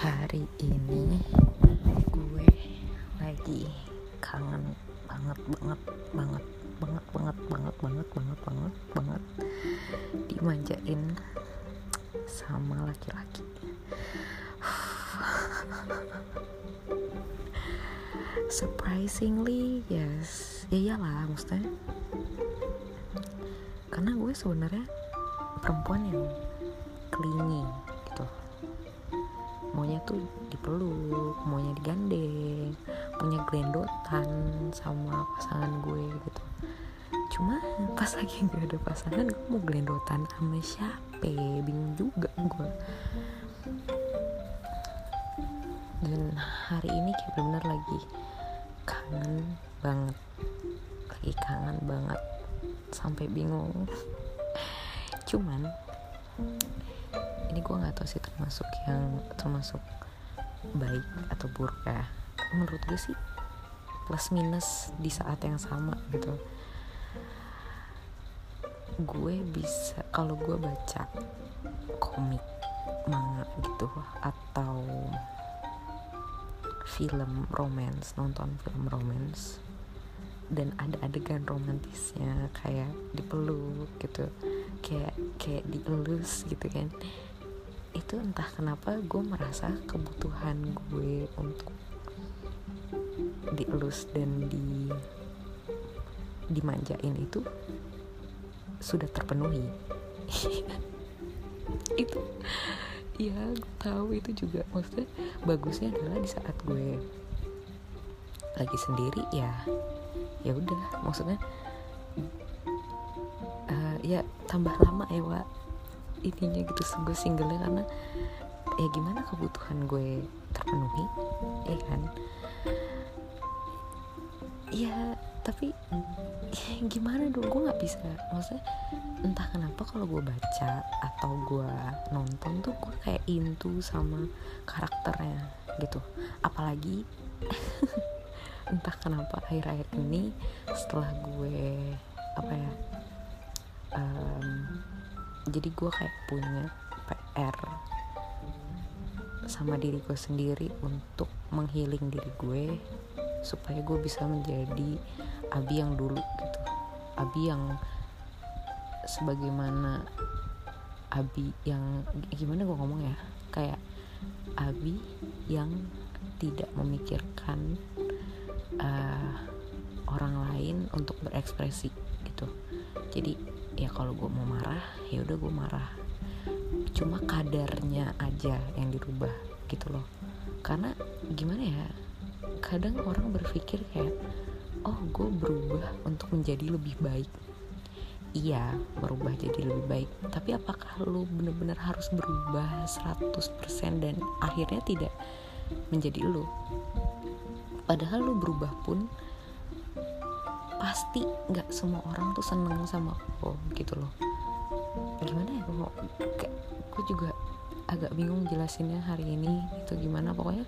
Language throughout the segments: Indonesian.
hari ini gue lagi kangen banget banget banget banget banget banget banget banget banget banget dimanjain sama laki-laki. Surprisingly yes. Ya iyalah maksudnya karena gue sebenarnya perempuan yang clingy maunya tuh dipeluk maunya digandeng punya gelendotan sama pasangan gue gitu. Cuma pas lagi gak ada pasangan gue mau gelendotan sama siapa? Bingung juga gue dan hari ini kayak bener-bener lagi kangen banget. Lagi kangen banget. Sampai bingung. Cuman ini gue nggak tahu sih termasuk yang termasuk baik atau buruk ya. Menurut gue sih plus minus di saat yang sama gitu. Gue bisa kalau gue baca komik manga gitu atau film romance nonton film romance dan ada adegan romantisnya kayak dipeluk gitu kayak kayak dielus gitu kan itu entah kenapa gue merasa kebutuhan gue untuk dielus dan di dimanjain itu sudah terpenuhi. Itu ya gue tahu itu juga. Maksudnya bagusnya adalah di saat gue lagi sendiri ya ya udah. Maksudnya uh, ya tambah lama ya wa intinya gitu gue singlenya karena ya gimana kebutuhan gue terpenuhi ya kan? Ya tapi ya gimana dong gue nggak bisa maksudnya entah kenapa kalau gue baca atau gue nonton tuh gue kayak into sama karakternya gitu. Apalagi entah kenapa akhir-akhir ini setelah gue apa ya um, jadi gue kayak punya PR sama diri gue sendiri untuk menghealing diri gue supaya gue bisa menjadi Abi yang dulu gitu. Abi yang sebagaimana Abi yang gimana gue ngomong ya? Kayak Abi yang tidak memikirkan uh, orang lain untuk berekspresi gitu. Jadi ya kalau gue mau marah ya udah gue marah. Cuma kadarnya aja yang dirubah gitu loh. Karena gimana ya kadang orang berpikir kayak oh gue berubah untuk menjadi lebih baik. Iya berubah jadi lebih baik. Tapi apakah lo bener-bener harus berubah 100% dan akhirnya tidak menjadi lo padahal lo berubah pun pasti nggak semua orang tuh seneng sama lo gitu loh. Gimana ya? Gue gue juga agak bingung jelasinnya hari ini itu gimana. Pokoknya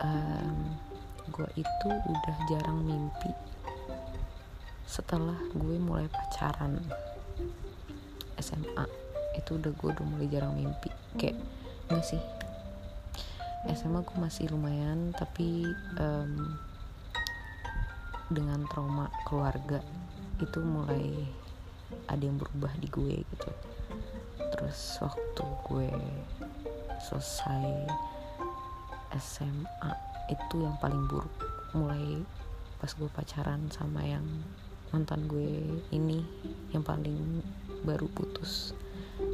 um, gue itu udah jarang mimpi setelah gue mulai pacaran SMA itu udah gue udah mulai jarang mimpi. Kayak enggak sih? SMA gue masih lumayan tapi um, dengan trauma keluarga itu mulai ada yang berubah di gue gitu. Terus waktu gue selesai SMA itu yang paling buruk. Mulai pas gue pacaran sama yang mantan gue ini yang paling baru putus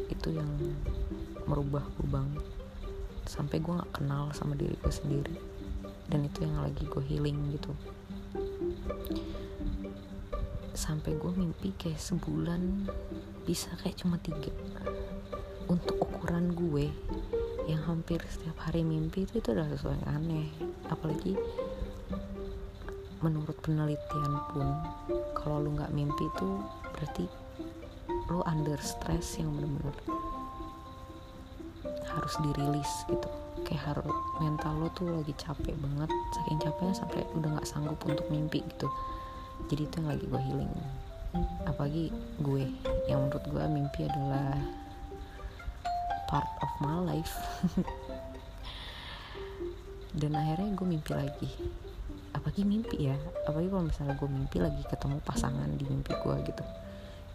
itu yang merubah gue banget. Sampai gue nggak kenal sama diri gue sendiri. Dan itu yang lagi gue healing gitu sampai gue mimpi kayak sebulan bisa kayak cuma tiga. Untuk ukuran gue yang hampir setiap hari mimpi itu itu adalah sesuatu yang aneh. Apalagi menurut penelitian pun kalau lu nggak mimpi itu berarti lu under stress yang benar-benar harus dirilis gitu. Kayak harus mental lo tuh lagi capek banget saking capeknya sampai udah nggak sanggup untuk mimpi gitu. Jadi itu yang lagi gue healing. Apalagi gue yang menurut gue mimpi adalah part of my life. Dan akhirnya gue mimpi lagi. Apalagi mimpi ya. Apalagi kalau misalnya gue mimpi lagi ketemu pasangan di mimpi gue gitu.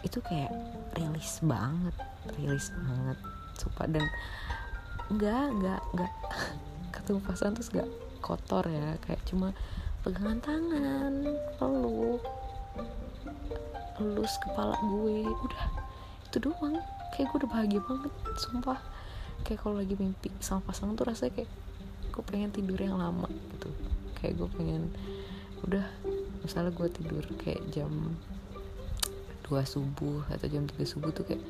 Itu kayak rilis banget rilis banget. Sumpah dan enggak enggak enggak ketemu pasangan terus enggak kotor ya kayak cuma pegangan tangan peluk lulus kepala gue udah. Itu doang. Kayak gue udah bahagia banget sumpah. Kayak kalau lagi mimpi sama pasangan tuh rasanya kayak gue pengen tidur yang lama gitu. Kayak gue pengen udah misalnya gue tidur kayak jam 2 subuh atau jam 3 subuh tuh kayak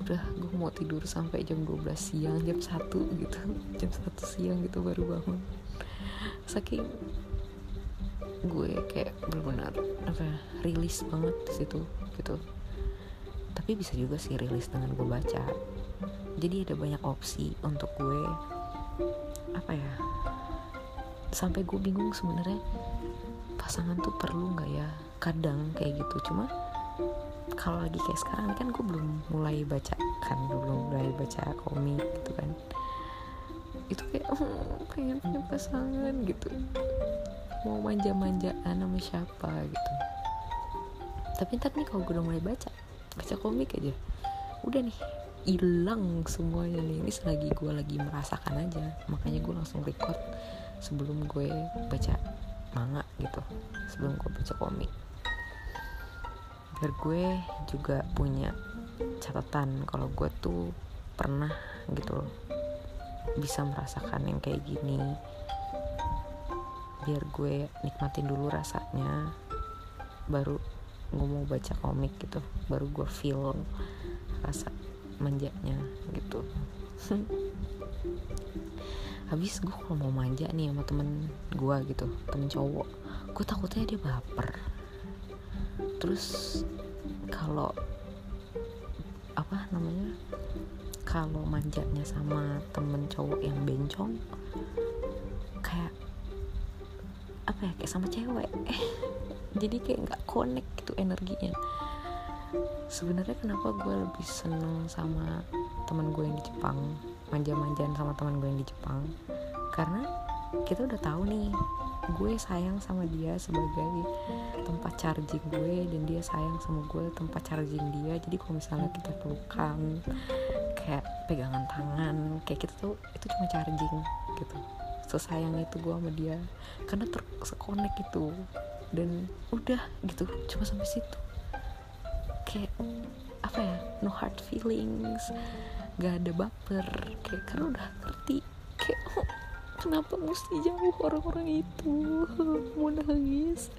udah gue mau tidur sampai jam 12 siang jam 1 gitu. Jam 1 siang gitu baru bangun. Saking gue kayak benar-benar apa ya, rilis banget di situ gitu. Tapi bisa juga sih rilis dengan gue baca. Jadi ada banyak opsi untuk gue apa ya sampai gue bingung sebenarnya pasangan tuh perlu nggak ya? Kadang kayak gitu. Cuma kalau lagi kayak sekarang kan gue belum mulai baca kan belum mulai baca komik gitu kan. Itu kayak oh, pengen punya pasangan gitu. Mau manja-manjaan sama siapa gitu. Tapi ntar nih kalau gue udah mulai baca baca komik aja udah nih hilang semuanya nih. Ini selagi gue lagi merasakan aja makanya gue langsung record sebelum gue baca manga gitu sebelum gue baca komik biar gue juga punya catatan kalau gue tuh pernah gitu loh bisa merasakan yang kayak gini. Biar gue nikmatin dulu rasanya baru gue mau baca komik gitu baru gue feel rasa manjanya gitu. Habis gue kalau mau manja nih sama temen gue gitu temen cowok gue takutnya dia baper terus kalau apa namanya kalau manjanya sama temen cowok yang bencong kayak apa ya kayak sama cewek. Jadi kayak nggak connect gitu energinya. Sebenarnya kenapa gue lebih seneng sama teman gue yang di Jepang manja-manjaan sama teman gue yang di Jepang? Karena kita udah tahu nih gue sayang sama dia sebagai tempat charging gue dan dia sayang sama gue tempat charging dia. Jadi kalau misalnya kita pelukan kayak pegangan tangan kayak kita tuh itu cuma charging gitu. Sesayang itu gue sama dia. Karena terkonek itu dan udah gitu cuma sampai situ. Kayak apa ya no hard feelings gak ada baper. Kayak karena udah ngerti kayak oh, kenapa mesti jauh orang-orang itu? Mau nangis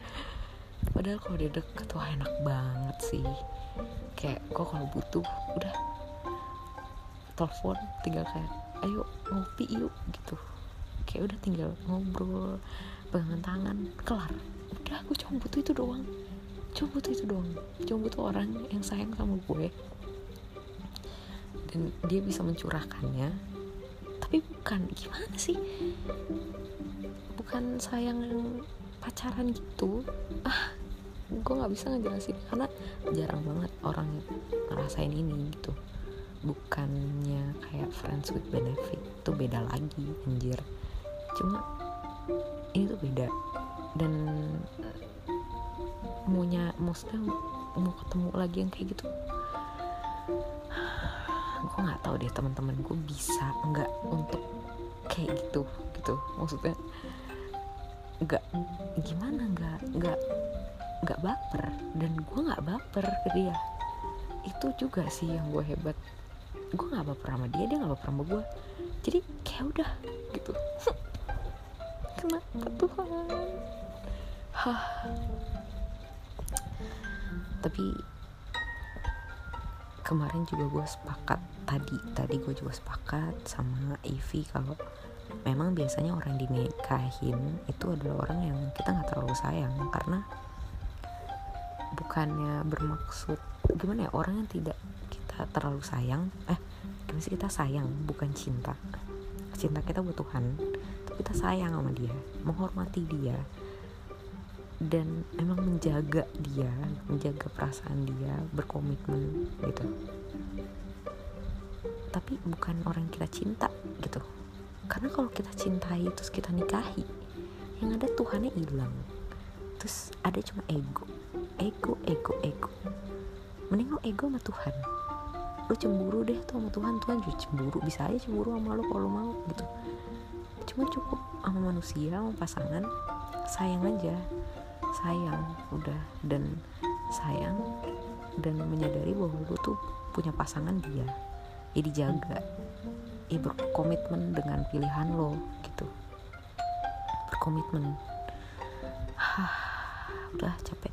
padahal kalau dia deket wah enak banget sih. Kayak kok kalau butuh udah. Telepon tinggal kayak ayo ngopi yuk gitu. Kayak udah tinggal ngobrol pegangan tangan kelar. Udah gue cuma butuh itu doang. Cuma butuh itu doang. Cuma butuh orang yang sayang sama gue. Dan dia bisa mencurahkannya. Tapi bukan gimana sih? Bukan sayang yang pacaran gitu. Ah gue nggak bisa ngejelasin karena jarang banget orang ngerasain ini gitu. Bukannya kayak friends with benefit itu beda lagi anjir. Cuma ini tuh beda. Dan maunya maksudnya mau ketemu lagi yang kayak gitu gue nggak tahu deh teman-teman gue bisa nggak untuk kayak gitu gitu. Maksudnya nggak gimana nggak nggak nggak baper dan gue nggak baper ke dia. Itu juga sih yang gue hebat. Gue nggak baper sama dia dia nggak baper sama gue jadi kayak udah gitu. Kenapa Tuhan? Hah. Tapi kemarin juga gue sepakat tadi tadi gue juga sepakat sama Ivy kalau memang biasanya orang dinikahin itu adalah orang yang kita nggak terlalu sayang. Karena bukannya bermaksud gimana ya orang yang tidak kita terlalu sayang eh gimana sih kita sayang bukan cinta. Cinta kita buat Tuhan kita sayang sama dia menghormati dia dan emang menjaga dia menjaga perasaan dia berkomitmen gitu. Tapi bukan orang yang kita cinta gitu. Karena kalau kita cintai terus kita nikahi yang ada Tuhannya hilang. Terus ada cuma ego ego ego ego. Mending lo ego sama Tuhan. Lo cemburu deh tuh sama Tuhan. Tuhan juga cemburu. Bisa aja cemburu sama lo kalau mau gitu. Cuma cukup sama manusia sama pasangan. Sayang aja. Sayang udah. Dan sayang dan menyadari bahwa lo tuh punya pasangan dia. Ya dijaga ya berkomitmen dengan pilihan lo gitu. Berkomitmen. Hah, udah capek